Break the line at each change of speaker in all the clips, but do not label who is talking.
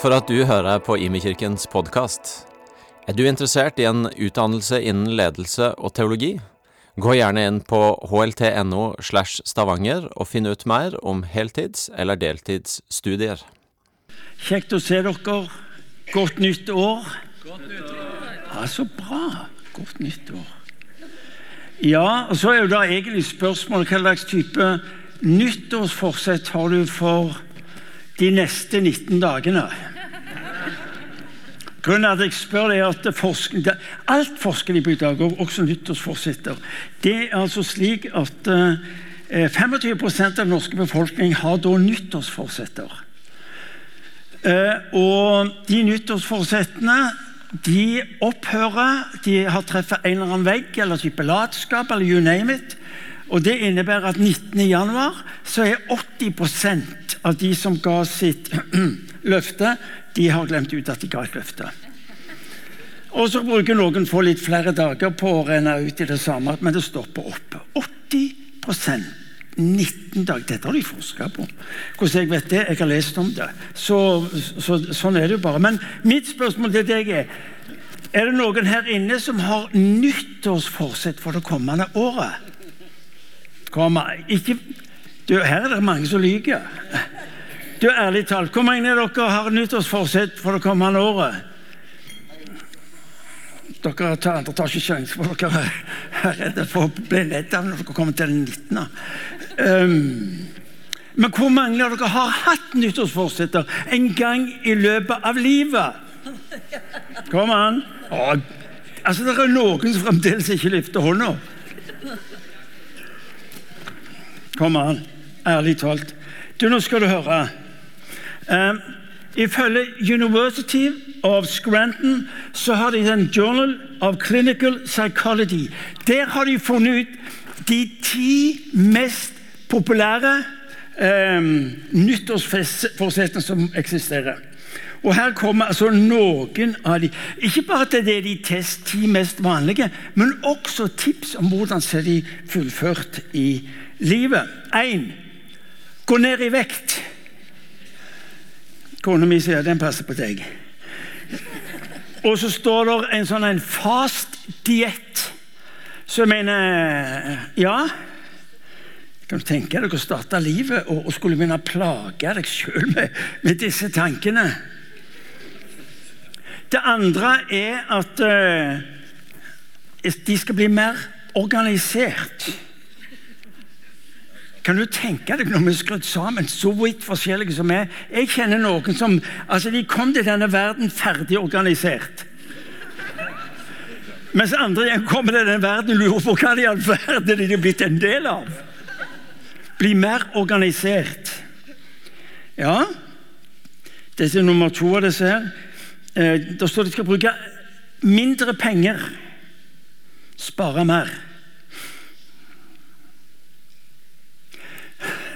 For at du hører på Imekirkens podkast. Er du interessert i en utdannelse innen ledelse og teologi? Gå gjerne inn på hlt.no slash stavanger og finn ut mer om heltids- eller deltidsstudier.
Kjekt å se dere. Godt nytt år. Ja, Så bra. Godt nytt år. Ja, og så er jo da egentlig spørsmålet hva slags type nyttårsforsett har du for de neste 19 dagene? Grunnen til at jeg spør deg er at forskning, Alt forsker de på i dag, og også nyttårsforsetter. Det er altså slik at eh, 25 av den norske befolkning har da nyttårsforsetter. Eh, og de nyttårsforsettene de opphører. De har truffet en eller annen vegg eller type latskap eller you name it. Og Det innebærer at 19. januar så er 80% av de som ga sitt løfte, de har glemt ut at de ga et løfte. Og så bruker noen få litt flere dager på å renne ut i det samme, men det stopper opp. 80% 19 dager. Dette har de forska på. Hvordan jeg vet det? Jeg har lest om det. Så, så, sånn er det jo bare. Men mitt spørsmål til deg er Er det noen her inne som har nyttårsforsett for det kommende året? Kom, ikke, du, her er det mange som lyver. Du, ærlig talt, Hvor mange av dere har nyttårsforsett for det kommende året? Dere tar, andre tar ikke sjansen, for dere er redde for å bli ledd av når dere kommer til den 19. Um, men hvor mange av dere har hatt nyttårsforsetter en gang i løpet av livet? Kom an. Å, altså, Det er noen som fremdeles ikke løfter hånda. Kom an. Ærlig talt. Du, Nå skal du høre. Um, Ifølge University of Scranton så har de en Journal of Clinical Psychology. Der har de funnet ut de ti mest populære um, nyttårsforsettene som eksisterer. Og Her kommer altså noen av de Ikke bare at det de test, ti mest vanlige, men også tips om hvordan ser de fullført i livet. 1. gå ned i vekt. Kona mi sier den passer på deg. Og så står det en sånn en fast diett. Så jeg mener Ja. Kan du tenke deg å starte livet og, og skulle begynne å plage deg sjøl med, med, disse tankene? Det andre er at uh, de skal bli mer organisert. Kan du tenke deg når vi er skrudd sammen, så vidt forskjellige som vi er? Jeg kjenner noen som altså de kom til denne verden ferdig organisert. Mens andre igjen kommer til denne verden og lurer på hva i all verden de er blitt en del av. Bli mer organisert. Ja, dette er nummer to av disse her. Eh, da står de skal bruke mindre penger, spare mer.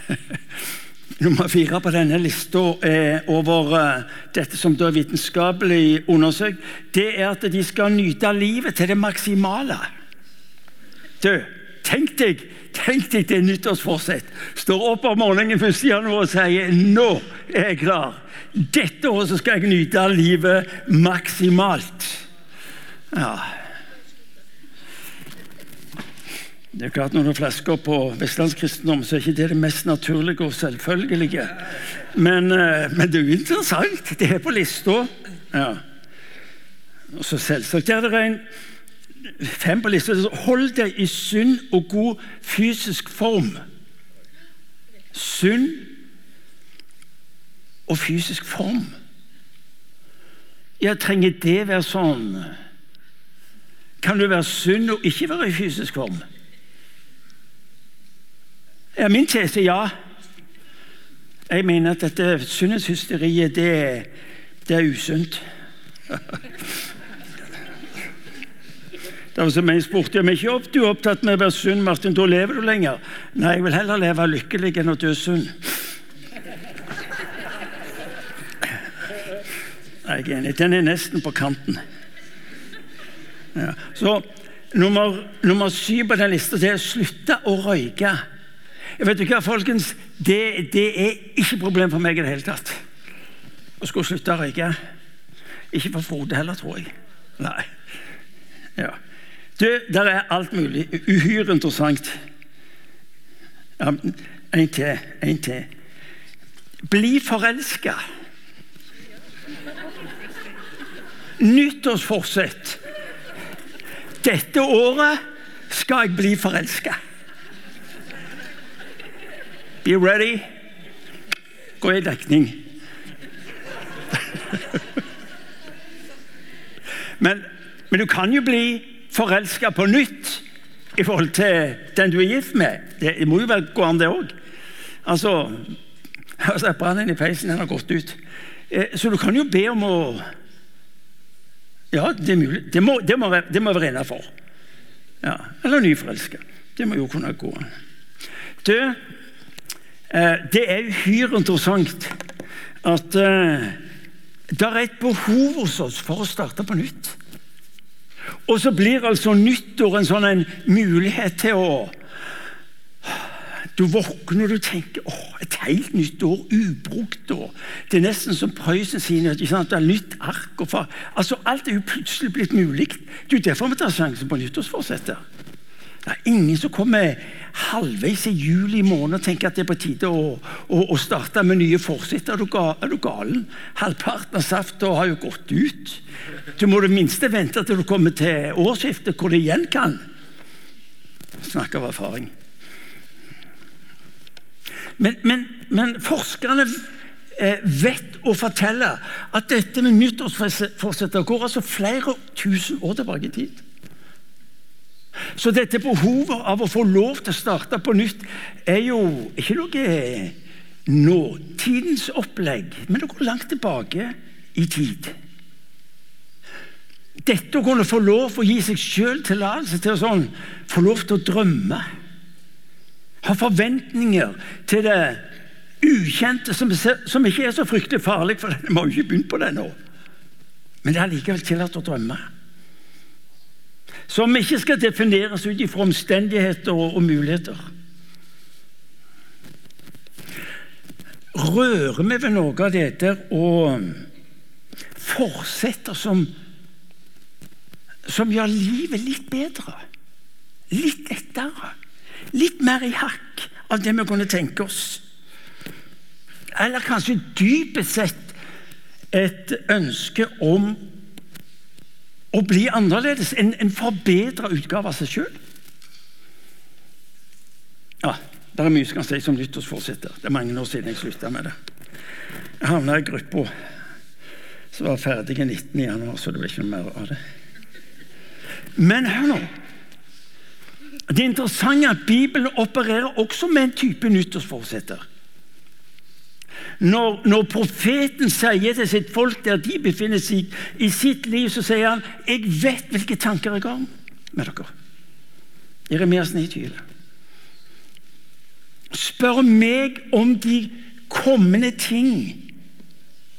Nummer fire på denne lista over eh, dette som da er vitenskapelig undersøkt, det er at de skal nyte livet til det maksimale. Du, tenk deg tenk deg det nyttårsforsett. Står opp om morgenen 1. januar og sier 'Nå er jeg klar'. Dette året skal jeg nyte livet maksimalt. Ja, Det er klart Når du flasker på vestlandskristendom, så er ikke det det mest naturlige og selvfølgelige. Men, eh, men det er jo interessant. Det er på lista. Ja. Og så selvsagt er det rein. fem på lista. Hold deg i sunn og god fysisk form. Sunn og fysisk form. Ja, trenger det være sånn? Kan du være sunn og ikke være i fysisk form? Ja, min tese ja. Jeg mener at dette sunnhetshysteriet, det, det er usunt. Det var som en spurte meg ikke opp, du er opptatt med å være sunn, Martin, da lever du lenger. Nei, jeg vil heller leve lykkelig enn å dø sunn. Jeg er enig. Den er nesten på kanten. Ja. Så nummer, nummer syv på den lista er å slutte å røyke. Vet du hva, folkens? Det, det er ikke problem for meg i det hele tatt. Å skulle slutte å røyke. Ikke for Frode heller, tror jeg. Nei. Ja. Du, der er alt mulig. Uhyre interessant. Ja, en til. En til. Bli forelska. Nyttårsforsett. Dette året skal jeg bli forelska. Be ready. Gå i dekning. Men, men, du kan jo bli forelska på nytt i forhold til den du er gift med. Det må jo vel gå an, det òg. Altså, altså Brannen i peisen den har gått ut. Eh, så du kan jo be om å Ja, det er mulig. Det må, det må, det må være innafor. Ja, eller nyforelska. Det må jo kunne gå an. Du, det er uhyre interessant at eh, det er et behov hos oss for å starte på nytt. Og så blir altså nyttår en sånn en mulighet til å Du våkner og du tenker åh, et helt nytt år, ubrukt år. Det er nesten som Prøysen sier, ikke sant? det er nytt ark. Og far. altså, alt er jo plutselig blitt mulig. Det er jo derfor vi tar sjansen på nyttårsforsettet. Det er ingen som kommer halvveis i juli måned og tenker at det er på tide å, å, å starte med nye forsett. Er, er, du galen? Halvparten av safta har jo gått ut. Du må det minste vente til du kommer til årsskiftet, hvor det igjen kan. Snakk av erfaring. Men, men, men forskerne eh, vet å fortelle at dette med nyttårsforsetter går altså flere tusen år tilbake i tid. Så dette behovet av å få lov til å starte på nytt er jo ikke noe nåtidens opplegg, men det går langt tilbake i tid. Dette å kunne få lov å gi seg sjøl tillatelse til å sånn, få lov til å drømme, ha forventninger til det ukjente, som, som ikke er så fryktelig farlig, for vi har jo ikke begynt på det nå. Men det er likevel tillatt å drømme som ikke skal defineres ut ifra omstendigheter og, og muligheter. Rører vi ved noe av dette og fortsetter som, som gjør livet litt bedre? Litt lettere? Litt mer i hakk av det vi kunne tenke oss? Eller kanskje dypest sett et ønske om å bli annerledes, en, en forbedra utgave av seg sjøl. Ja, det er mye som kan sies om nyttårsforsetter. Det er mange år siden jeg slutta med det. Jeg havna i gruppa som var ferdig 19. januar, så det ble ikke noe mer av det. Men hør nå. Det er interessant at Bibelen opererer også med en type nyttårsforsetter. Når, når, profeten sier til sitt folk der de befinner seg i sitt liv, så sier han 'Jeg vet hvilke tanker jeg har med dere'. Jeremias 29. Spør meg om de kommende ting.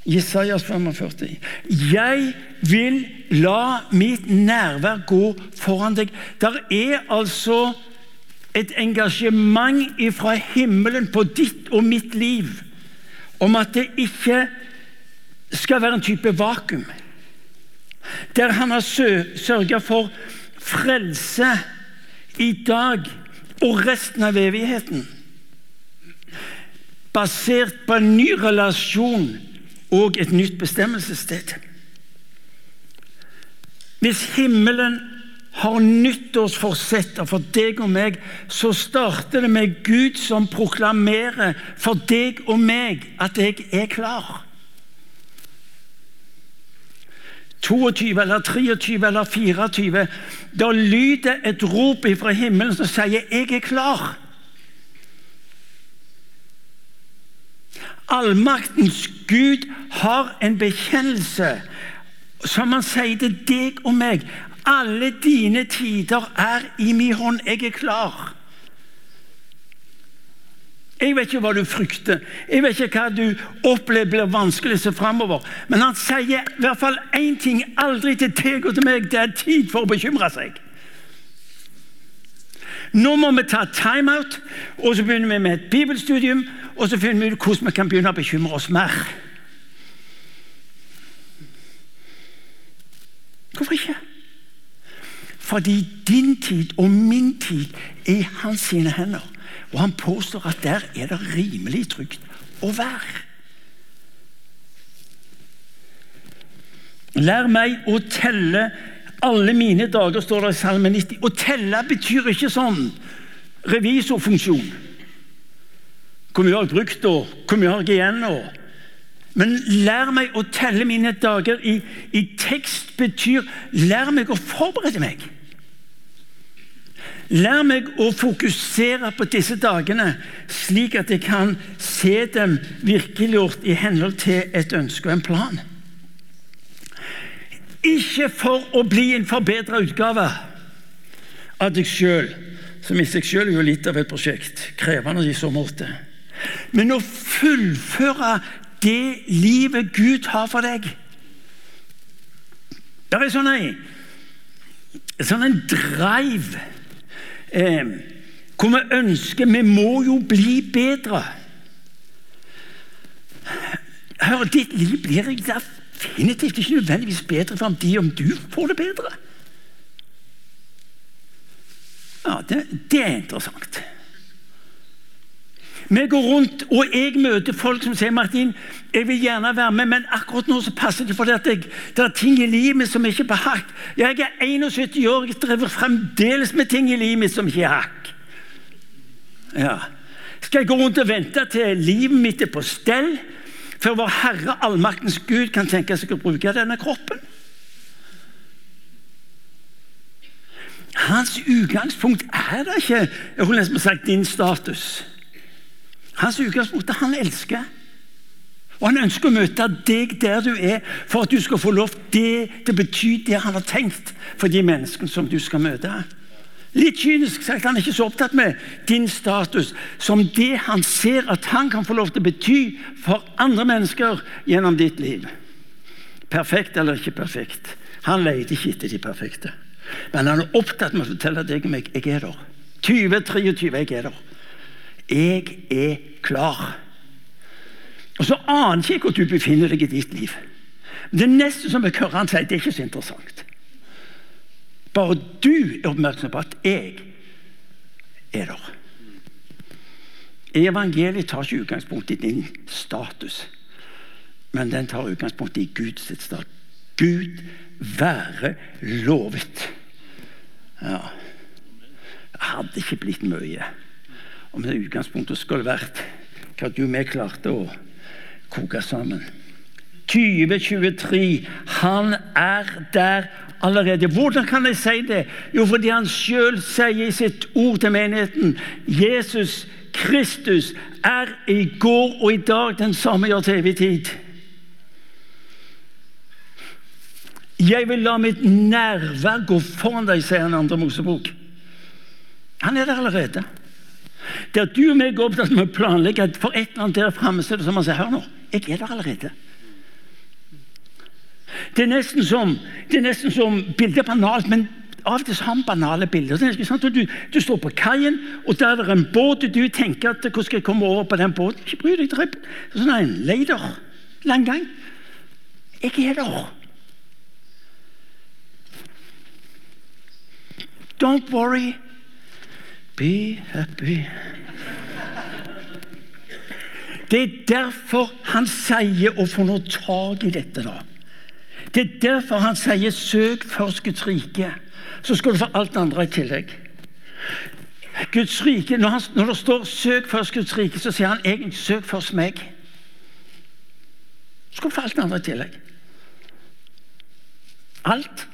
Jesajas 45. Jeg vil la mitt nærvær gå foran deg. Der er altså et engasjement fra himmelen på ditt og mitt liv om at det ikke skal være en type vakuum. Der han har sørga for frelse i dag og resten av evigheten. Basert på en ny relasjon og et nytt bestemmelsessted. Hvis himmelen har nyttårsforsetter for deg og meg, så starter det med Gud som proklamerer for deg og meg at jeg er klar. 22 eller 23 eller 24. Da lyder et rop fra himmelen som sier 'Jeg er klar'. Allmaktens Gud har en bekjennelse som han sier til deg og meg. Alle dine tider er i min hånd. Jeg er klar. Jeg vet ikke hva du frykter, jeg vet ikke hva du opplever blir vanskelig som framover. Men han sier i hvert fall én ting aldri til deg og til meg. Det er tid for å bekymre seg. Nå må vi ta timeout, og så begynner vi med et bibelstudium. Og så finner vi ut hvordan vi kan begynne å bekymre oss mer. Hvorfor ikke? Fordi din tid og min tid er i hans sine hender. Og han påstår at der er det rimelig trygt å være. Lær meg å telle alle mine dager, står det i Salme 90. Å telle betyr ikke sånn revisorfunksjon. Hvor mye har jeg brukt, og hvor mye har jeg igjen? Og men lær meg å telle mine dager i, i, tekst betyr lær meg å forberede meg. Lær meg å fokusere på disse dagene, slik at jeg kan se dem virkeliggjort i henhold til et ønske og en plan. Ikke for å bli en forbedra utgave av deg sjøl, som i seg sjøl er jo litt av et prosjekt, krevende i så måte, men å fullføre det livet Gud har for deg. Det er sånn en, sånn en drive eh, hvor vi ønsker Vi må jo bli bedre. Hør, ditt liv blir definitivt ikke nødvendigvis bedre fordi om du får det bedre. Ja, det, det er interessant. Vi går rundt, og jeg møter folk som sier Martin, jeg vil gjerne være med, men akkurat nå så passer det fordi at jeg, det er ting i livet mitt som ikke er på hakk. Jeg er 71 år, jeg driver fremdeles med ting i livet mitt som ikke er hakk. Ja. Skal jeg gå rundt og vente til livet mitt er på stell, før vår Herre allmaktens Gud kan tenke seg å bruke denne kroppen? Hans utgangspunkt er da ikke jeg holdt nesten sagt, din status. Hans utgangspunkt er han elsker. Og Han ønsker å møte deg der du er, for at du skal få lov det det betyr det han har tenkt for de menneskene som du skal møte. Litt kynisk sagt, Han er ikke så opptatt med din status som det han ser at han kan få lov til å bety for andre mennesker gjennom ditt liv. Perfekt eller ikke perfekt. Han leter ikke etter de perfekte. Men han er opptatt med å fortelle deg om jeg, er der. 2023, jeg er der. 'Jeg er klar'. Og så aner ikke hvor du befinner deg i ditt liv. Det neste som jeg hører han si det er ikke så interessant. Bare du er oppmerksom på at jeg er der. Evangeliet tar ikke utgangspunkt i din status, men den tar utgangspunkt i Guds status. Gud være lovet. Ja. Hadde ikke blitt mye om det utgangspunktet skulle vært hva du vi klarte å koke sammen. 2023. Han er der allerede. Hvordan kan jeg si det? Jo, fordi han sjøl sier i sitt ord til menigheten Jesus Kristus er i går og i dag den samme gjør til evig tid. Jeg vil la mitt nærvær gå foran deg, sier han andre Mosebok. Han er der allerede. At du og meg er opptatt med å planlegge for et eller annet der framme, så er det som han sier Hør nå, jeg er der allerede. Det er nesten som, det er nesten som bildet er banalt, men av og til har vi banale bilder. Du, du, står på kaien, og der er det en båt, og du tenker at hvordan skal jeg komme over på den båten? Ikke bry deg. Det er sånn en leider. Lang gang. Jeg er der. Don't worry. Be happy. Det er derfor han sier å få noe tak i dette. da. Det er derfor han sier 'søk først Guds rike', så skal du få alt andre i tillegg. Guds rike, når, han, når det står 'søk først Guds rike', så sier han egentlig 'søk først meg'. Så skal du få alt andre i tillegg. Alt.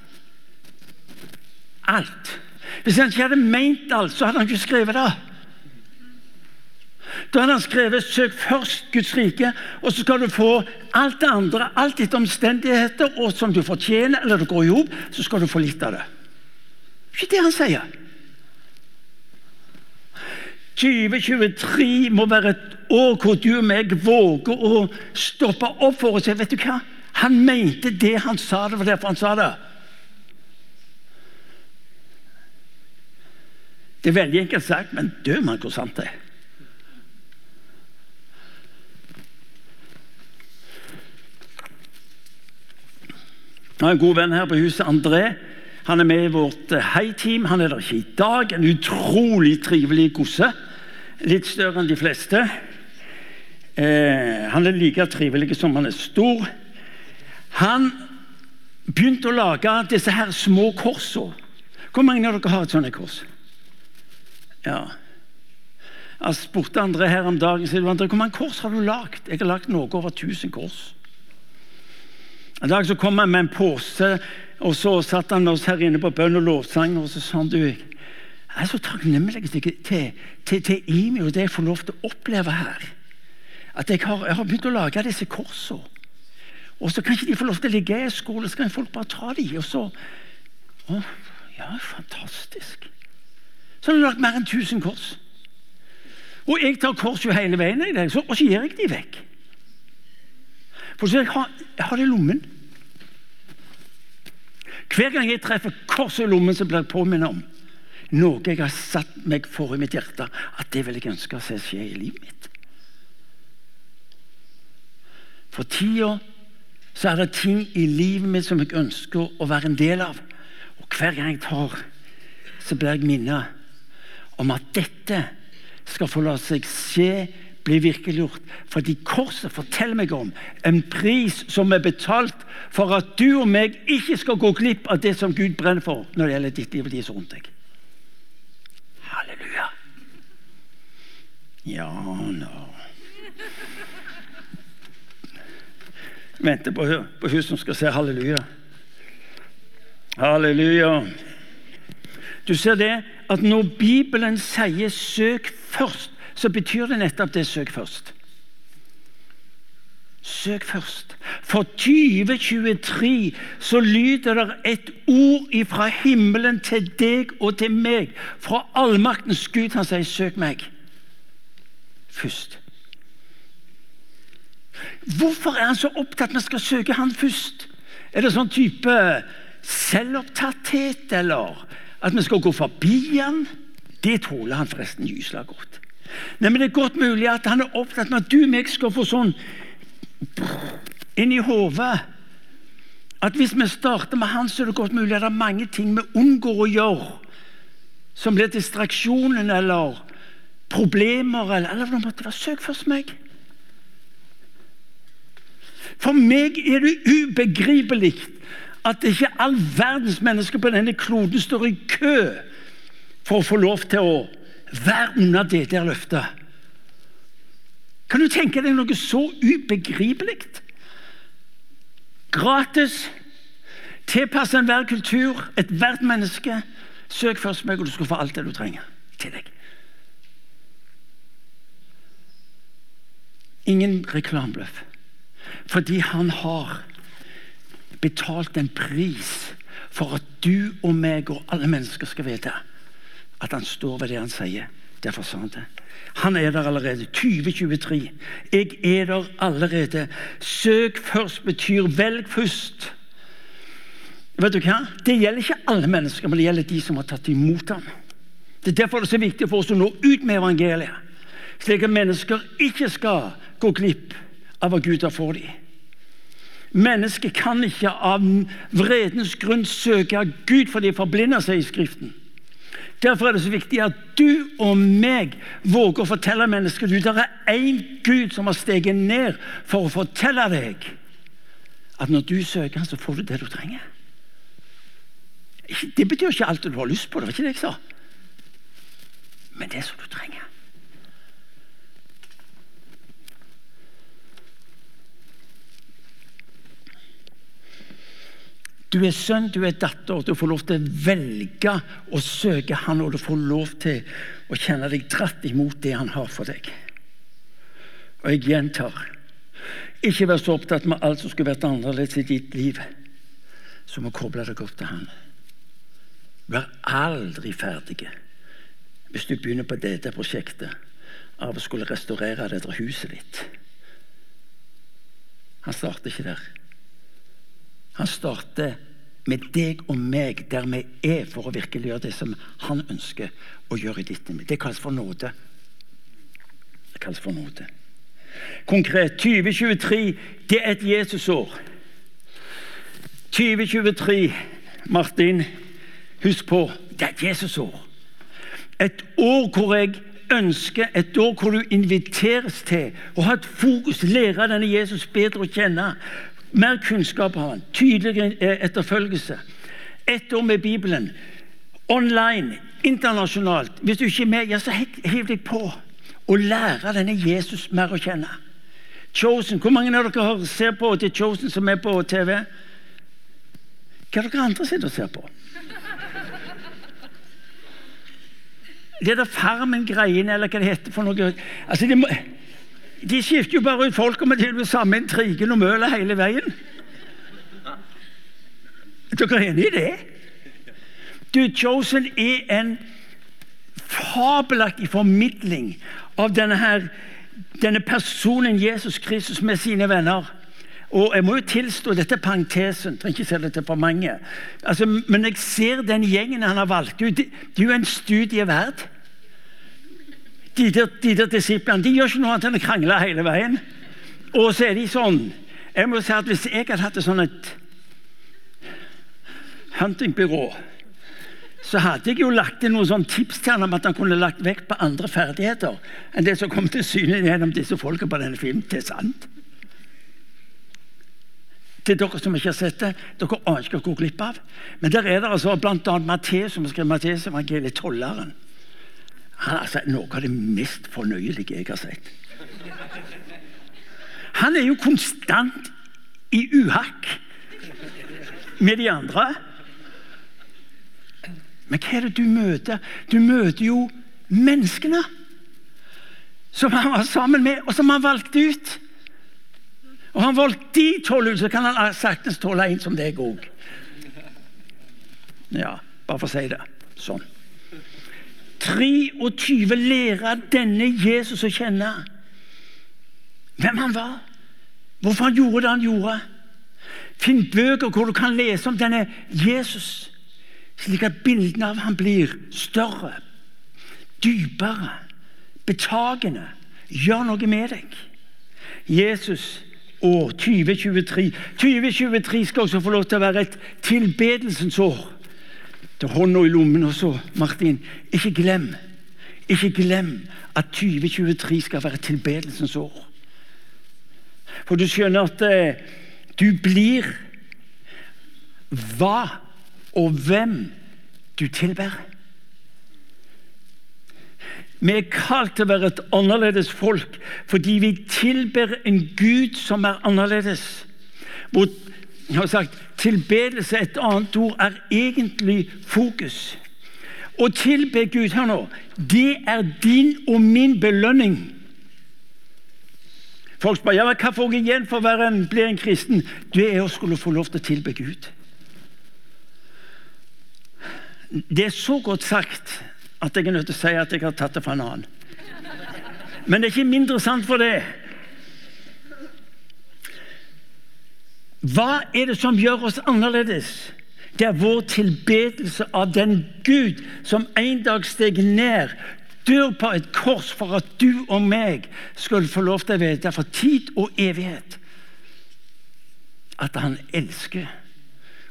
Alt. Hvis han ikke hadde ment alt, så hadde han ikke skrevet det. Da hadde han skrevet 'søk først Guds rike', og så skal du få alt det andre, alt etter omstendigheter, og som du fortjener, eller det går i hop, så skal du få litt av det. Det er ikke det han sier. 2023 må være et år hvor du og meg våger å stoppe opp for å si vet du hva? Han mente det han sa, det var derfor han sa det. Det er veldig enkelt sagt, men dø man hvor sant det er. Jeg har en god venn her på huset, André. Han er med i vårt eh, hei-team. Han er der ikke i dag. En utrolig trivelig gosse. Litt større enn de fleste. Eh, han er like trivelig som han er stor. Han begynte å lage disse her små korsene. Hvor mange av dere har et sånt kors? Ja. Jeg spurte andre her om dagen sier André, hvor mange kors har du lagd. Jeg har lagd noe over 1000 kors. En dag så kom han med en pose, og så satt han med oss her inne på bønn og lovsang. Og så sa han du, jeg er så takknemlig til, til, til, til Imi og det jeg får lov til å oppleve her. At jeg har, jeg har begynt å lage disse korsene. Og så kan ikke de få lov til å ligge i skole, så kan folk bare ta dem. Og så å, Ja, fantastisk. Så har han lagt mer enn 1000 kors. Og jeg tar kors jo hele veien, i det, og så gir jeg de vekk. For så jeg har, jeg har det i lommen. Hver gang jeg treffer korset i lommen, så blir jeg påminnet om noe jeg har satt meg for i mitt hjerte, at det vil jeg ønske å se skje i livet mitt. For tida så er det ting i livet mitt som jeg ønsker å være en del av. Og hver gang jeg tar, så blir jeg minnet om at dette skal få la seg se bli virkeliggjort. Fordi korset forteller meg om en pris som er betalt for at du og meg ikke skal gå glipp av det som Gud brenner for når det gjelder ditt liv og de som rundt deg. Halleluja. Ja nå Venter på, på hun som skal si halleluja. Halleluja. Du ser det at når Bibelen sier 'søk først', så betyr det nettopp det søk først. Søk først. For 2023 så lyder det et ord fra himmelen til deg og til meg, fra allmaktens Gud. Han sier, 'Søk meg først'. Hvorfor er han så opptatt med at vi skal søke han først? Er det sånn type selvopptatthet, eller at vi skal gå forbi han? Det tåler han forresten gysla godt. Nei, men Det er godt mulig at han er opptatt med at du og meg skal få sånn inn i hodet at hvis vi starter med han, så er det godt mulig at det er mange ting vi unngår å gjøre, som blir distraksjonen eller problemer eller, eller noe måtte være. Søk først meg. For meg er det ubegripelig at ikke all verdens mennesker på denne kloden står i kø for å få lov til å være unna det der løftet. Kan du tenke deg noe så ubegripelig? Gratis, tilpasset enhver kultur, ethvert menneske. Søk først meg, og du skal få alt det du trenger til deg. Ingen reklamebløff. Fordi han har betalt en pris for at du og meg og alle mennesker skal vite at han står ved det han sier. Derfor sa han det. Han er der allerede. 2023. Jeg er der allerede. Søk først betyr velg først. Vet du hva? Det gjelder ikke alle mennesker, men det gjelder de som har tatt imot ham. Det er derfor det er så viktig for oss å nå ut med evangeliet, slik at mennesker ikke skal gå glipp av hva Gud har for dem. Mennesket kan ikke av vredens grunn søke Gud fordi de forblinder seg i Skriften. Derfor er det så viktig at du og meg våger å fortelle mennesker du, det er én Gud som har steget ned for å fortelle deg at når du søker han, så får du det du trenger. Det betyr ikke alt du har lyst på, det var ikke det jeg sa. Men det som du trenger. Du er sønn, du er datter. Du får lov til å velge å søke Han, og du får lov til å kjenne deg dratt imot det Han har for deg. Og jeg gjentar ikke vær så opptatt med alt som skulle vært annerledes i ditt liv, som å koble deg opp til Han. Vær aldri ferdig hvis du begynner på dette prosjektet av å skulle restaurere dette huset ditt. Han starter ikke der. Han starter med deg og meg der vi er, for å virkelig gjøre det som han ønsker å gjøre i ditt liv. Det kalles for nåde. Det kalles for nåde. Konkret 2023 det er et Jesusår. 2023, Martin, husk på det er et Jesusår. Et år hvor jeg ønsker, et år hvor du inviteres til å ha et fokus, lære denne Jesus bedre å kjenne. Mer kunnskap har han, tydeligere etterfølgelse. Ett år med Bibelen. Online, internasjonalt. Hvis du ikke er med, ja, så hiv deg på og lære denne Jesus mer å kjenne. Chosen. Hvor mange av dere ser på til Chosen som er på TV? Hva er dere andre sitter og ser på? Det der Farmen-greiene, eller hva det heter for noe altså, det må, de, skifter jo bare ut folk om det er samme intrigen og mølet hele veien. Er dere enig i det? Du, Chosen er en fabelaktig formidling av denne, her, denne personen Jesus Kristus med sine venner. Og jeg må jo tilstå, Dette er parentesen. trenger ikke se det til for mange. Altså, men jeg ser den gjengen han har valgt ut. Det, det er jo en studie verdt. De der, de der disiplene de gjør ikke noe annet enn å krangle hele veien. Og så er de sånn Jeg må si at Hvis jeg hadde hatt et sånn et huntingbyrå så hadde jeg jo lagt inn noen sånn tips til han om at han kunne lagt vekt på andre ferdigheter enn det som kom til syne gjennom disse folka på denne filmen. Det er sant. Til dere som ikke har sett det, dere aner ikke går glipp av. Men der er det altså bl.a. Matteus, som har skrevet Matteus evangeliet, tolleren. Han er altså noe av det mest fornøyelige jeg har sett. Han er jo konstant i uhakk med de andre. Men hva er det du møter? Du møter jo menneskene som han var sammen med, og som han valgte ut. Og han valgte de tolv ut, så kan han saktens tåle en som deg òg. Ja, bare for å si det sånn. 23 lære denne Jesus å kjenne. Hvem han var, hvorfor han gjorde det han gjorde. Finn bøker hvor du kan lese om denne Jesus slik at bildene av ham blir større, dypere, betagende. Gjør noe med deg. Jesus år 2023. 2023 skal også få lov til å være et tilbedelsens år. Til hånda i lommen også, Martin. Ikke glem, ikke glem at 2023 skal være tilbedelsens år. For du skjønner at eh, du blir hva og hvem du tilber. Vi er kalt til å være et annerledes folk fordi vi tilber en Gud som er annerledes. Hvor, jeg har sagt, Tilbedelse, et annet ord, er egentlig fokus. Å tilbe Gud her nå, det er din og min belønning. Folk spør ja, hva får jeg igjen for å bli en kristen. Det er å skulle få lov til å tilbe Gud. Det er så godt sagt at jeg er nødt til å si at jeg har tatt det fra en annen. Men det er ikke mindre sant for det. Hva er det som gjør oss annerledes? Det er vår tilbedelse av den Gud som en dag steg ned, dør på et kors for at du og meg skulle få lov til å vite for tid og evighet at han elsker.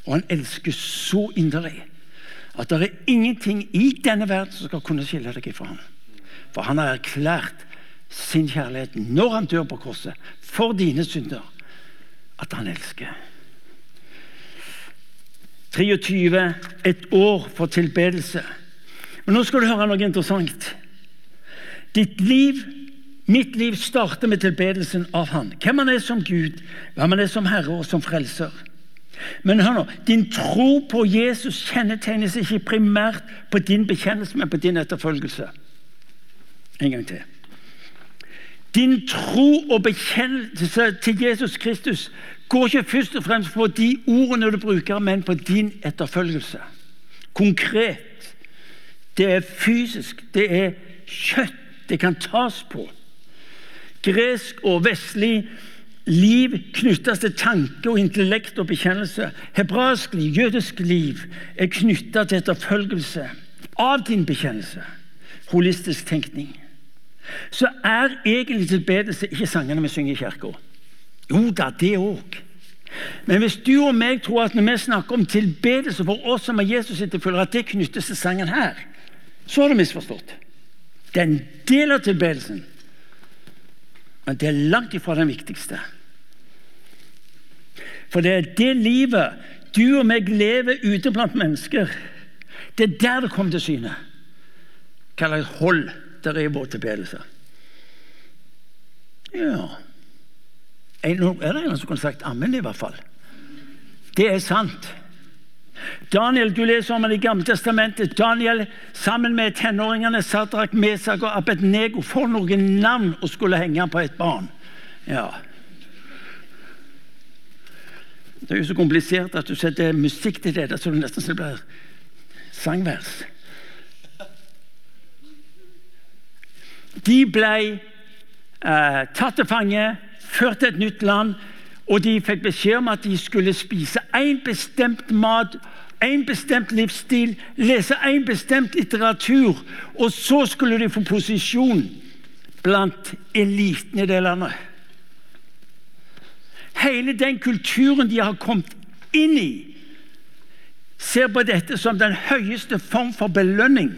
Og han elsker så inderlig at det er ingenting i denne verden som skal kunne skille deg fra ham. For han har erklært sin kjærlighet når han dør på korset, for dine synder, at han elsker. 23. Et år for tilbedelse. Men nå skal du høre noe interessant. Ditt liv, mitt liv, starter med tilbedelsen av Han. Hvem han er som Gud, hvem han er som Herre og som Frelser. Men hør nå, din tro på Jesus kjennetegnes ikke primært på din bekjennelse, men på din etterfølgelse. En gang til. Din tro og bekjennelse til Jesus Kristus går ikke først og fremst på de ordene du bruker, men på din etterfølgelse. Konkret. Det er fysisk. Det er kjøtt. Det kan tas på. Gresk og vestlig liv knyttes til tanke og intellekt og bekjennelse. Hebraisk liv, jødisk liv, er knyttet til etterfølgelse av din bekjennelse. Holistisk tenkning. Så er egentlig tilbedelse ikke sangene vi synger i kirka. Jo da, det òg. Men hvis du og meg tror at når vi snakker om tilbedelse for oss som er Jesus-etterfølgere, at det knyttes til sangen her, så har du misforstått. Det er en del av tilbedelsen, men det er langt ifra den viktigste. For det er det livet du og meg lever ute blant mennesker, det er der det kommer til syne. Hva slags hold det er i tilbedelse. Ja Er det en som kunne sagt ammen, i hvert fall? Det er sant. Daniel, Du leser om det i Gamle testamentet. Daniel sammen med tenåringene Sadrak, Mesak og Abednego får noen navn og skulle henge på et barn. Ja. Det er jo så komplisert at du setter musikk til det, så det nesten blir sangvers. De ble eh, tatt til fange, ført til et nytt land, og de fikk beskjed om at de skulle spise én bestemt mat, en bestemt livsstil, lese en bestemt litteratur, og så skulle de få posisjon blant eliten i det landet. Hele den kulturen de har kommet inn i, ser på dette som den høyeste form for belønning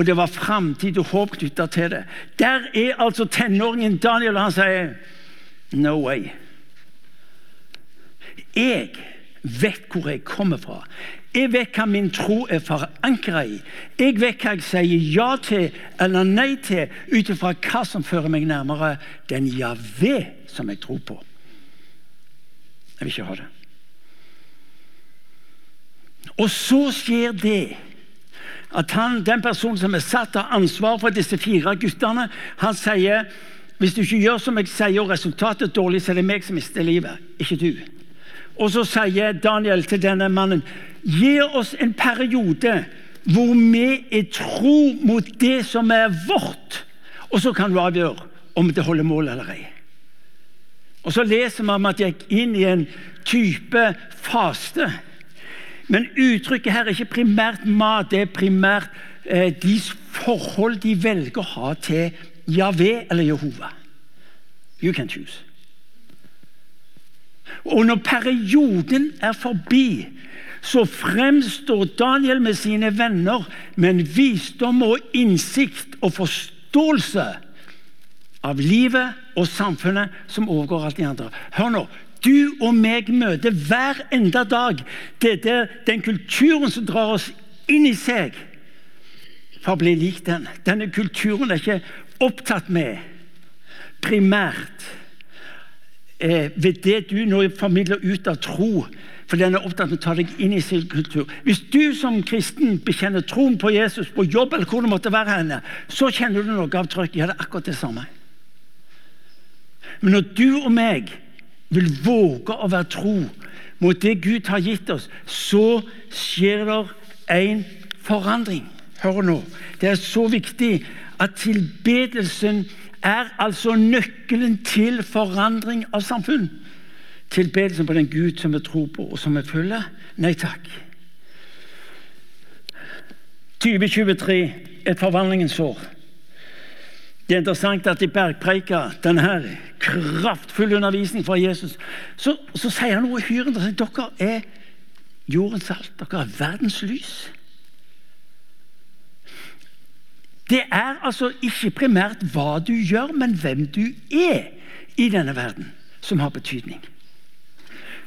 og det var framtid og håp knytta til det. Der er altså tenåringen Daniel, og han sier No way. Jeg vet hvor jeg kommer fra. Jeg vet hva min tro er forankra i. Jeg vet hva jeg sier ja til eller nei til ut ifra hva som fører meg nærmere den Javé som jeg tror på. Jeg vil ikke ha det. Og så skjer det at han, den personen som er satt av ansvar for disse fire guttene, han sier hvis du ikke gjør som jeg sier, og resultatet er dårlig, så er det meg som mister livet, ikke du. Og så sier Daniel til denne mannen gi oss en periode hvor vi er tro mot det som er vårt, og så kan du avgjøre om det holder mål eller ei. Og Så leser vi om at de gikk inn i en type faste men uttrykket her er ikke primært mat, det er primært eh, de forhold de velger å ha til Javé eller Jehova. You can choose. Og når perioden er forbi, så fremstår Daniel med sine venner med en visdom og innsikt og forståelse av livet og samfunnet som overgår alt de andre. Hør nå, du og meg møter hver enda dag. Det er den kulturen som drar oss inn i seg for å bli lik den. Denne kulturen er ikke opptatt med primært eh, ved det du nå formidler ut av tro. For den er opptatt med å ta deg inn i sin kultur. Hvis du som kristen bekjenner troen på Jesus på jobb, eller hvor det måtte være henne, så kjenner du noe av trøkk. Ja, det er akkurat det samme. Men når du og meg vil våge å være tro mot det Gud har gitt oss, så skjer det en forandring. Hør nå. Det er så viktig at tilbedelsen er altså nøkkelen til forandring av samfunn. Tilbedelsen på den Gud som vi tror på, og som vi følger? Nei takk. 2023 et forvandlingens år. Det er interessant at i bergpreika, denne kraftfulle undervisning fra Jesus, så, så sier han noe uhyre interessant. Dere er jordens salt. Dere er verdens lys. Det er altså ikke primært hva du gjør, men hvem du er i denne verden, som har betydning.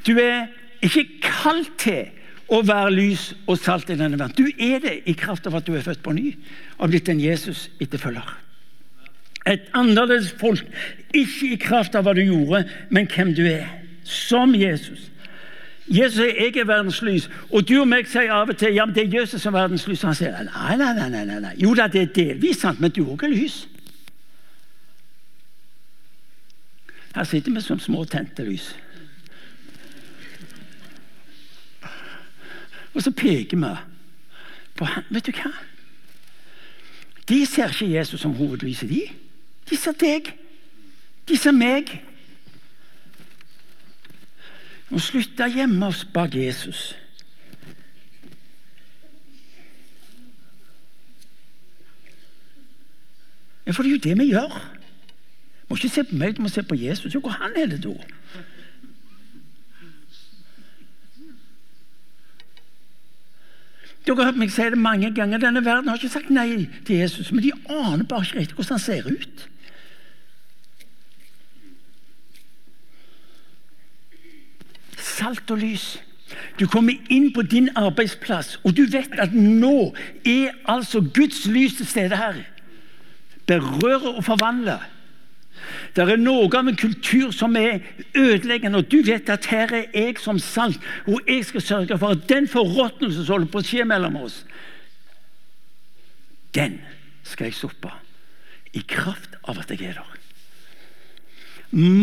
Du er ikke kalt til å være lys og salt i denne verden. Du er det i kraft av at du er født på ny og blitt en Jesus-etterfølger. Et annerledes folk, ikke i kraft av hva du gjorde, men hvem du er. Som Jesus. Jesus sier 'jeg er verdens lys', og du og meg sier av og til ja, men det er Jesus som er verdens lys. Han sier nei, nei, nei, nei, nei. Jo da, det er delvis sant, men du òg er lys. Her sitter vi som små tente lys. Og så peker vi på han. Vet du hva? De ser ikke Jesus som hovedlyset, de. De ser deg. De ser meg. Vi må slutte å gjemme oss bak Jesus. Ja, For det er jo det vi gjør. Vi må ikke se på meg, vi må se på Jesus. Ja, hvor han er det da? Dere har hørt meg si det mange ganger. Denne verden har ikke sagt nei til Jesus, men de aner bare ikke riktig hvordan han ser ut. Salt og lys. Du kommer inn på din arbeidsplass, og du vet at nå er altså Guds lys til stede her. Berøre og forvandle. Det er noe av en kultur som er ødeleggende, og du vet at her er jeg som salt, og jeg skal sørge for at den forråtnelsen som holder på å skje mellom oss, den skal jeg stoppe. I kraft av at jeg er der.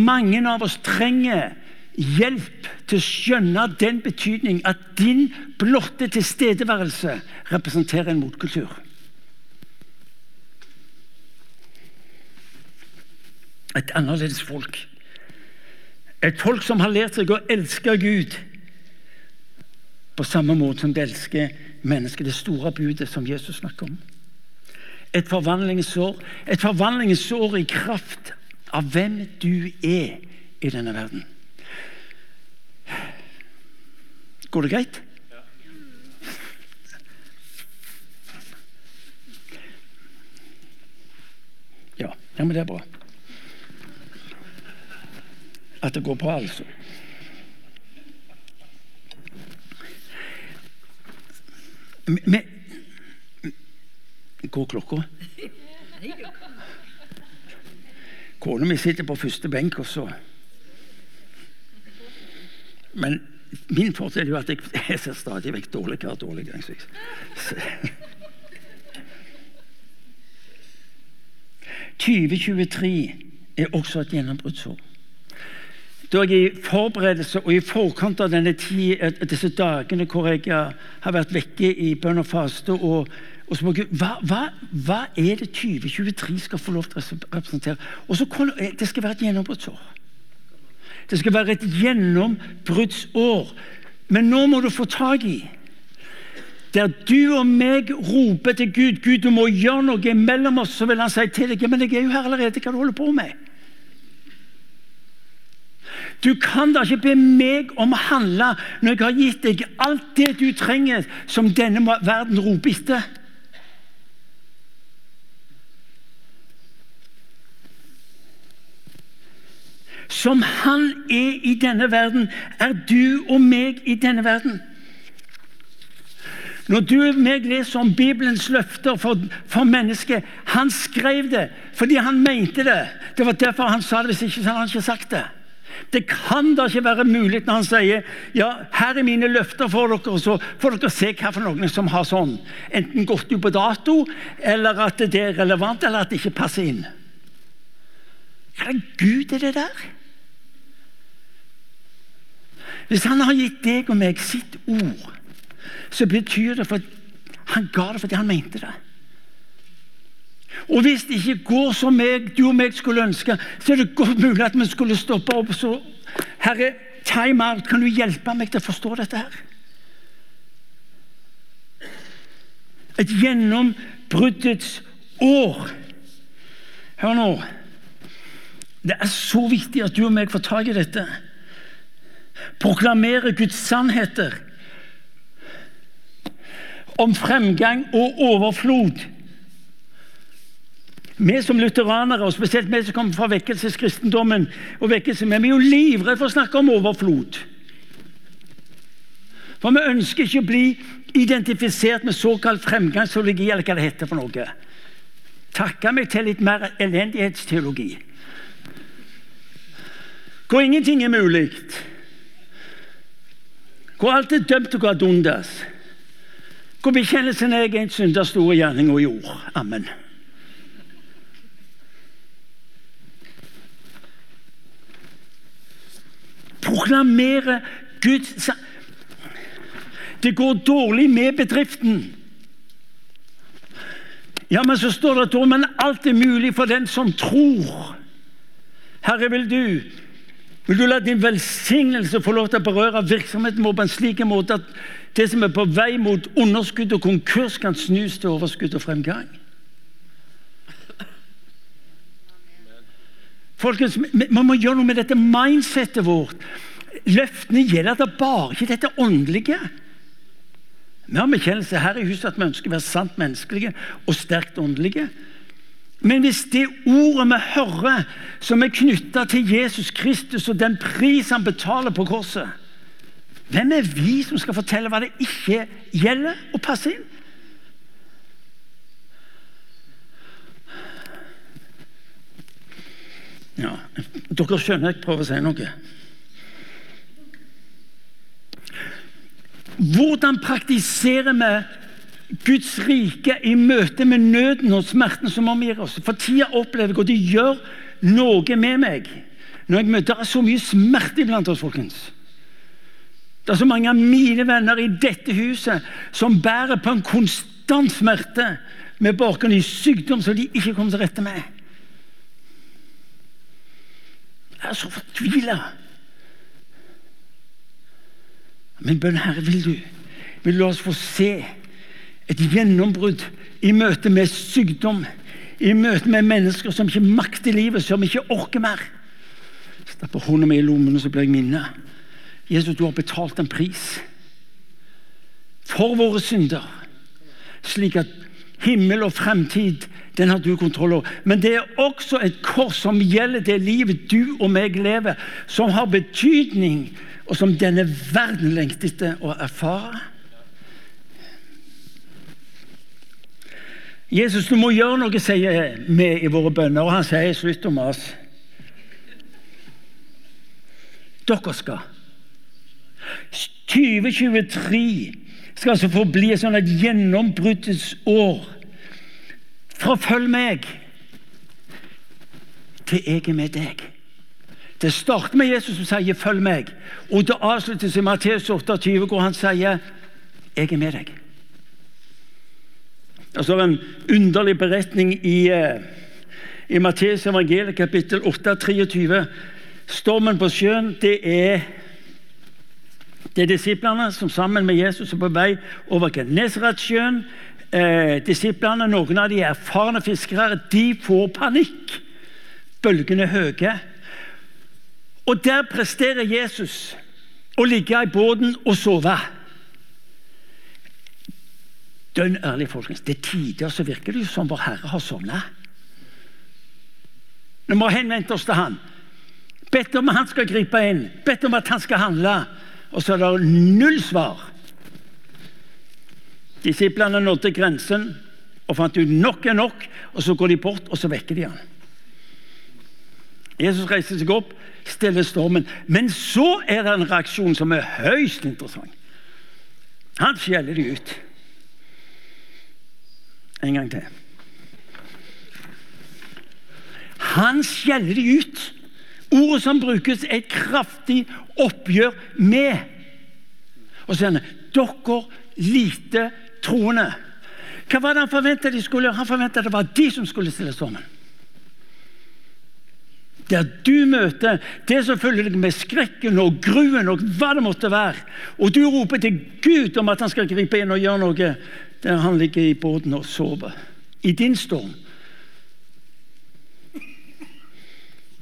Mange av oss trenger hjelp til å skjønne den betydning at din blotte tilstedeværelse representerer en motkultur. Et annerledes folk. Et folk som har lært seg å elske Gud på samme måte som de elsker mennesket. Det store budet som Jesus snakker om. Et forvandlingsår, et forvandlingsår i kraft av hvem du er i denne verden. Går det greit? Ja, ja men det er bra. At det går bra, altså. Men Går klokka? Kona mi sitter på første benk, og så Men min fordel er jo at jeg, jeg ser stadig vekk dårligere og dårligere. Så jeg, 2023 er også et gjennombruddsår. Da jeg i forberedelse og i forkant av denne tid, disse dagene hvor jeg har vært vekke i bønn og faste og, og så Gud, hva, hva, hva, er det 2023 skal få lov til å representere? Og så Det skal være et gjennombruddsår. Det skal være et gjennombruddsår. Men nå må du få tak i der du og meg roper til Gud Gud, du må gjøre noe mellom oss, så vil han si til deg men jeg er jo her allerede. Hva du holder på med? Du kan da ikke be meg om å handle når jeg har gitt deg alt det du trenger, som denne verden roper etter. Som han er i denne verden, er du og meg i denne verden. Når du og meg leser om Bibelens løfter for, for mennesket Han skrev det fordi han mente det. Det var derfor han sa det. Hvis ikke så hadde han ikke sagt det. Det kan da ikke være mulig når han sier ja, her er mine løfter for dere, så får dere se hva for noen som har sånn. Enten gått ut på dato, eller at det er relevant, eller at det ikke passer inn. Hva er det Gud er det der? Hvis han har gitt deg og meg sitt ord, så betyr det for han ga det fordi han mente det. Og hvis det ikke går som meg, du og meg skulle ønske, så er det godt mulig at vi skulle stoppe opp. Så Herre, time out. Kan du hjelpe meg til å forstå dette her? Et gjennombruddets år. Hør nå. Det er så viktig at du og meg får tak i dette proklamere Guds sannheter om fremgang og overflod. Vi som lutheranere, og spesielt vi som kommer fra vekkelseskristendommen, og vekkelse, vi er jo livredde for å snakke om overflod. For vi ønsker ikke å bli identifisert med såkalt fremgangsteologi, eller hva det heter for noe. Takke meg til litt mer elendighetsteologi. Hvor ingenting er mulig hvor alt er dømt og å gå ad undas. Hvor bekjennelsen er en synders store gjerning og jord. Amen. Proklamere Guds Det går dårlig med bedriften. Ja, men så står det at men alt er mulig for den som tror. Herre, vil du vil du la din velsignelse få lov til å berøre virksomheten vår på en slik måte at det som er på vei mot underskudd og konkurs, kan snus til overskudd og fremgang? Folkens, Man må gjøre noe med dette mindsettet vårt. Løftene gjelder da bare ikke dette åndelige. Vi har bekjennelse her i huset at vi ønsker å være sant menneskelige og sterkt åndelige. Men hvis det ordet vi hører, som er knytta til Jesus Kristus og den pris han betaler på korset Hvem er vi som skal fortelle hva det ikke gjelder å passe inn? Ja, Dere skjønner jeg prøver å si noe. Hvordan praktiserer vi Guds rike i møte med nøden og smerten som omgir oss? For tida opplever jeg, og det gjør noe med meg, når jeg møter så mye smerte iblant oss, folkens. Det er så mange av mine venner i dette huset som bærer på en konstant smerte med bakgrunn i sykdom som de ikke kommer til rette med. Jeg er så fortvila. Min bønn, Herre, vil du vil du la oss få se et gjennombrudd i møte med sykdom, i møte med mennesker som ikke makter livet, som ikke orker mer. Stapper hånda mi i lommen, og så blir jeg minnet. Jesus, du har betalt en pris for våre synder, slik at himmel og fremtid den har du kontroll over. Men det er også et kors som gjelder det livet du og meg lever, som har betydning, og som denne verden lengter etter å erfare. Jesus, du må gjøre noe, sier vi i våre bønner, og han sier slutt å mase. Dere skal. 2023 skal altså få bli et sånn et gjennombruddets år. Fra følg meg til jeg er med deg. Det starter med Jesus som sier 'følg meg', og det avsluttes i Matteus 28, hvor han sier 'jeg er med deg'. Så er en underlig beretning i, eh, i Matteus evangeliet kapittel 8, 23. Stormen på sjøen, det er det er disiplene som sammen med Jesus er på vei over Genesaretsjøen. Eh, disiplene, noen av de erfarne fiskere, de får panikk. Bølgene er høye. Og der presterer Jesus å ligge i båten og sove. Dønn ærlig, folkens. Er tider så virker det som vår Herre har sovna. Vi må henvende oss til Han. Bedt om at Han skal gripe inn, bedt om at Han skal handle. Og så er det null svar. Disiplene nådde grensen og fant ut nok er nok, og så går de bort, og så vekker de han. Jesus reiser seg opp, stiller stormen. Men så er det en reaksjon som er høyst interessant. Han skjeller de ut. En gang til. Han skjeller de ut. Ordet som brukes, er et kraftig oppgjør med. Og så sier han dere lite troende. Hva var det han forventet de skulle gjøre? Han forventet det var de som skulle stille stormen. Der du møter det som følger deg med skrekken og gruen og hva det måtte være, og du roper til Gud om at han skal gripe inn og gjøre noe der han ligger i båten og sover. I din storm.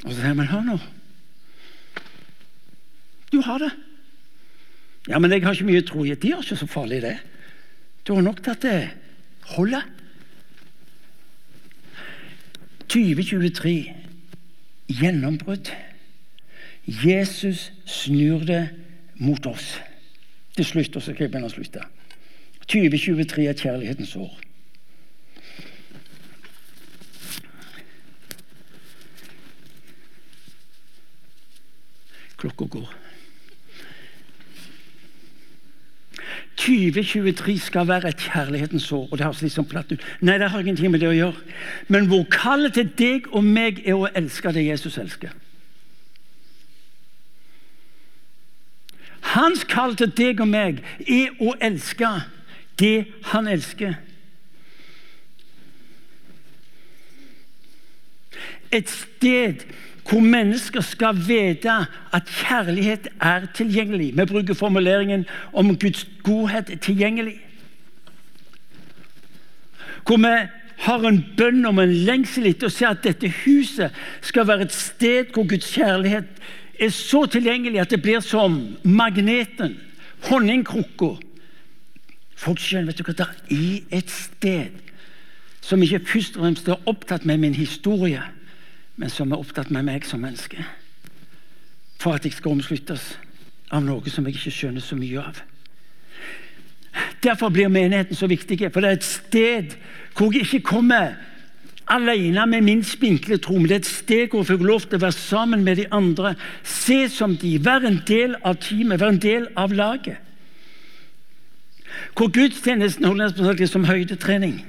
Og så sier men hør nå. Du har det. Ja, men jeg har ikke mye tro. Det er ikke så farlig, det. Du har nok til at det holder. 2023 gjennombrudd. Jesus snur det mot oss. Til slutt, og så kan jeg begynne å slutte. 2023 er kjærlighetens år. Klokka går. 2023 skal være et kjærlighetens år. og det høres sånn platt ut. Nei, det har ingenting med det å gjøre. Men hvor kallet til deg og meg er å elske det Jesus elsker. Hans kall til deg og meg er å elske det han elsker. Et sted hvor mennesker skal vite at kjærlighet er tilgjengelig. Vi bruker formuleringen om Guds godhet er tilgjengelig. Hvor vi har en bønn om en lengsel etter å se at dette huset skal være et sted hvor Guds kjærlighet er så tilgjengelig at det blir som magneten, honningkrukka, Folk skjønner vet du hva, det er et sted som ikke først og fremst er opptatt med min historie, men som er opptatt med meg som menneske. For at jeg skal omsluttes av noe som jeg ikke skjønner så mye av. Derfor blir menigheten så viktig, for det er et sted hvor jeg ikke kommer alene med min spinkle tro, men det er et sted hvor jeg får lov til å være sammen med de andre, se som de, være en del av teamet, være en del av laget. Hvor gudstjenesten holdes som høydetrening.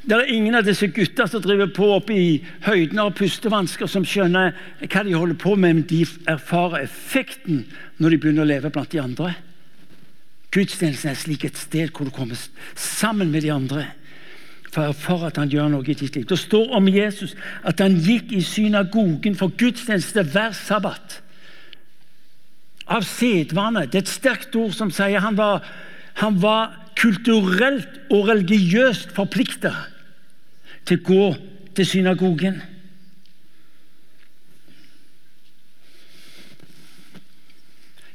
Det er ingen av disse gutta som driver på oppe i høyden og pustevansker, som skjønner hva de holder på med, men de erfarer effekten når de begynner å leve blant de andre. Gudstjenesten er slik et sted hvor du kommer sammen med de andre for, for at han gjør noe i ditt liv. Det står om Jesus at han gikk i synagogen for gudstjeneste hver sabbat. Av sedvane. Det er et sterkt ord som sier han var, han var kulturelt og religiøst forplikta til å gå til synagogen.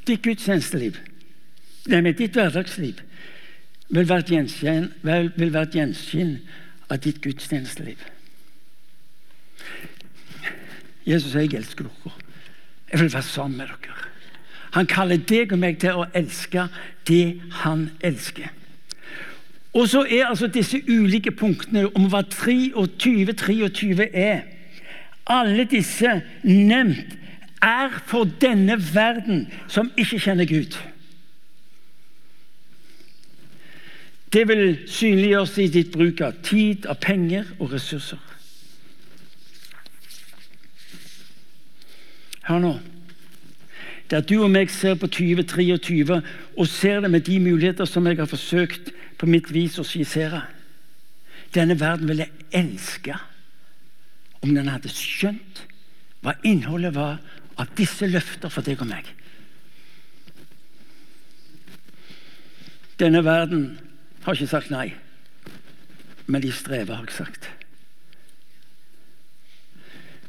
Ditt gudstjenesteliv Nei, ditt hverdagsliv vil være et gjenskinn, vil være et gjenskinn av ditt gudstjenesteliv. Jesus sier 'jeg elsker dere'. Jeg vil være sammen med dere. Han kaller deg og meg til å elske det han elsker. Og så er altså disse ulike punktene om hva 23, 23 er Alle disse nevnt er for denne verden som ikke kjenner Gud. Det vil synliggjøres i ditt bruk av tid, av penger og ressurser. Hør nå. Det at du og meg ser på 2023 og ser det med de muligheter som jeg har forsøkt på mitt vis å skissere Denne verden ville elske om den hadde skjønt hva innholdet var av disse løfter for deg og meg. Denne verden har ikke sagt nei, men de strever, har jeg sagt.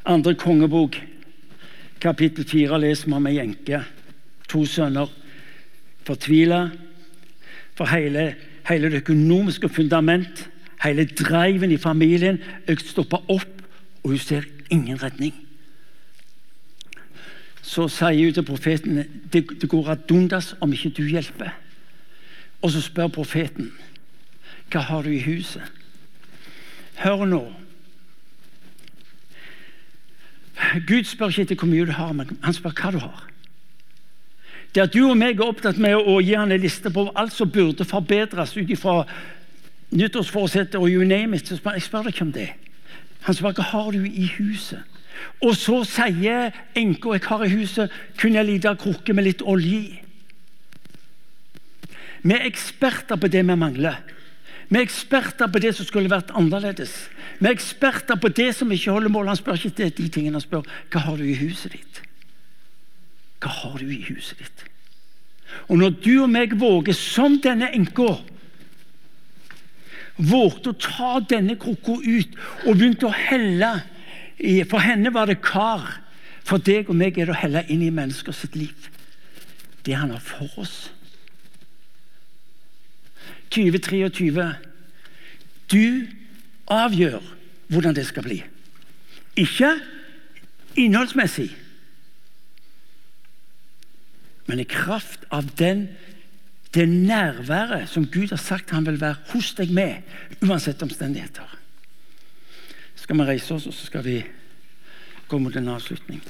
Andre kongebok, kapittel 4 leser vi om ei enke. To sønner. Fortvila for hele, hele, det økonomiske fundament, hele driven i familien, stopper opp, og hun ser ingen retning. Så sier hun til profeten det, det går ad undas om ikke du hjelper. Og så spør profeten hva har du i huset. Hør nå. Gud spør ikke etter hvor mye du har, men han spør hva du har. Det at du og meg er opptatt med å gi han en liste på alt som burde forbedres ut ifra nyttårsforsettet og you name it, så spør jeg spør deg ikke om det. Han spør hva har du i huset. Og så sier enka jeg har i huset kun en liten krukke med litt olje i. Vi er eksperter på det vi mangler. Vi er eksperter på det som skulle vært annerledes. Vi er eksperter på det som ikke holder mål. Han spør ikke det, de tingene, han spør hva har du i huset ditt. Hva har du i huset ditt? Og når du og meg våger, som denne enka Vågte å ta denne krukka ut og begynte å helle For henne var det kar. For deg og meg er det å helle inn i menneskers liv. Det han har for oss. 2023. Du avgjør hvordan det skal bli. Ikke innholdsmessig, men i kraft av den, det nærværet som Gud har sagt han vil være hos deg med, uansett omstendigheter. Så skal vi reise oss, og så skal vi gå mot en avslutning.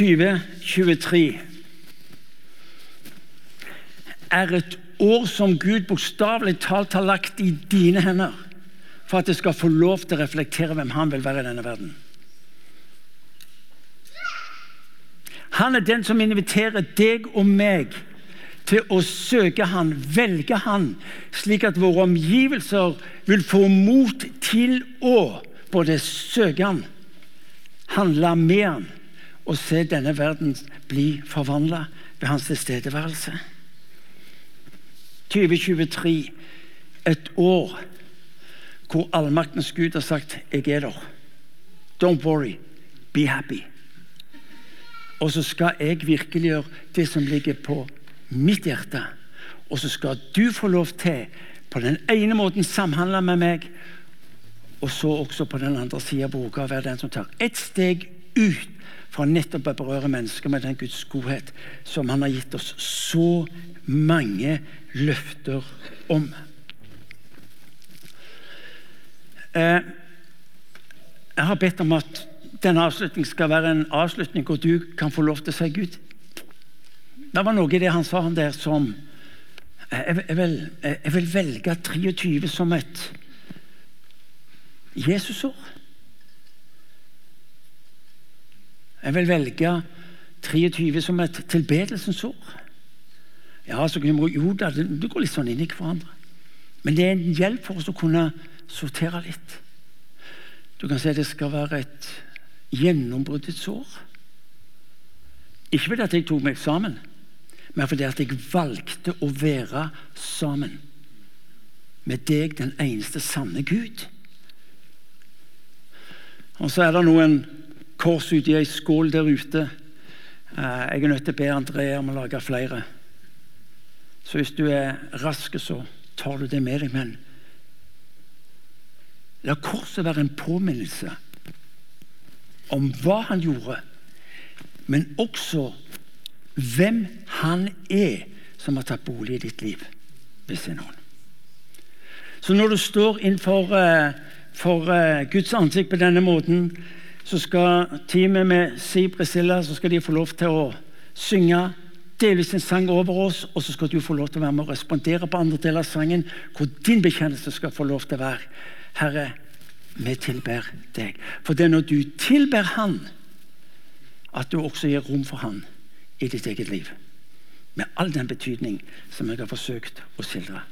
2023 er et år som Gud bokstavelig talt har lagt i dine hender for at det skal få lov til å reflektere hvem han vil være i denne verden. Han er den som inviterer deg og meg til å søke han, velge han, slik at våre omgivelser vil få mot til å både søke han, handle med han og se denne verden bli forvandla ved hans tilstedeværelse. 2023 et år hvor allmaktens Gud har sagt 'Jeg er der'. Don't worry. Be happy. Og så skal jeg virkeliggjøre det som ligger på mitt hjerte. Og så skal du få lov til på den ene måten samhandle med meg, og så også på den andre sida bruke å være den som tar ett steg ut fra nettopp å berøre mennesker med den Guds godhet som Han har gitt oss så mange løfter om. Eh, jeg har bedt om at denne avslutningen skal være en avslutning hvor du kan få lov til å si Gud. Det var noe i det han sa han der som jeg, jeg, vil, jeg vil velge 23 som et Jesusår. Jeg vil velge 23 som et tilbedelsens år. Ja, så kan vi, jo da, det går litt sånn inn i hverandre. Men det er en hjelp for oss å kunne sortere litt. Du kan si at det skal være et gjennombruddets år. Ikke fordi at jeg tok meg sammen, men fordi at jeg valgte å være sammen med deg, den eneste sanne Gud. Og så er det noen kors uti ei skål der ute. Eh, jeg er nødt til å be Andrea om å lage flere. Så hvis du er rask, så tar du det med deg. Men La korset være en påminnelse om hva han gjorde, men også hvem han er som har tatt bolig i ditt liv, hvis det er noen. Så når du står innenfor uh, for, uh, Guds ansikt på denne måten, så skal teamet med Si Priscilla så skal de få lov til å synge, delvis en sang over oss, og så skal du få lov til å være med og respondere på andre deler av sangen, hvor din bekjennelse skal få lov til å være Herre, vi tilber deg. For det er når du tilber Han, at du også gir rom for Han i ditt eget liv. Med all den betydning som jeg har forsøkt å skildre.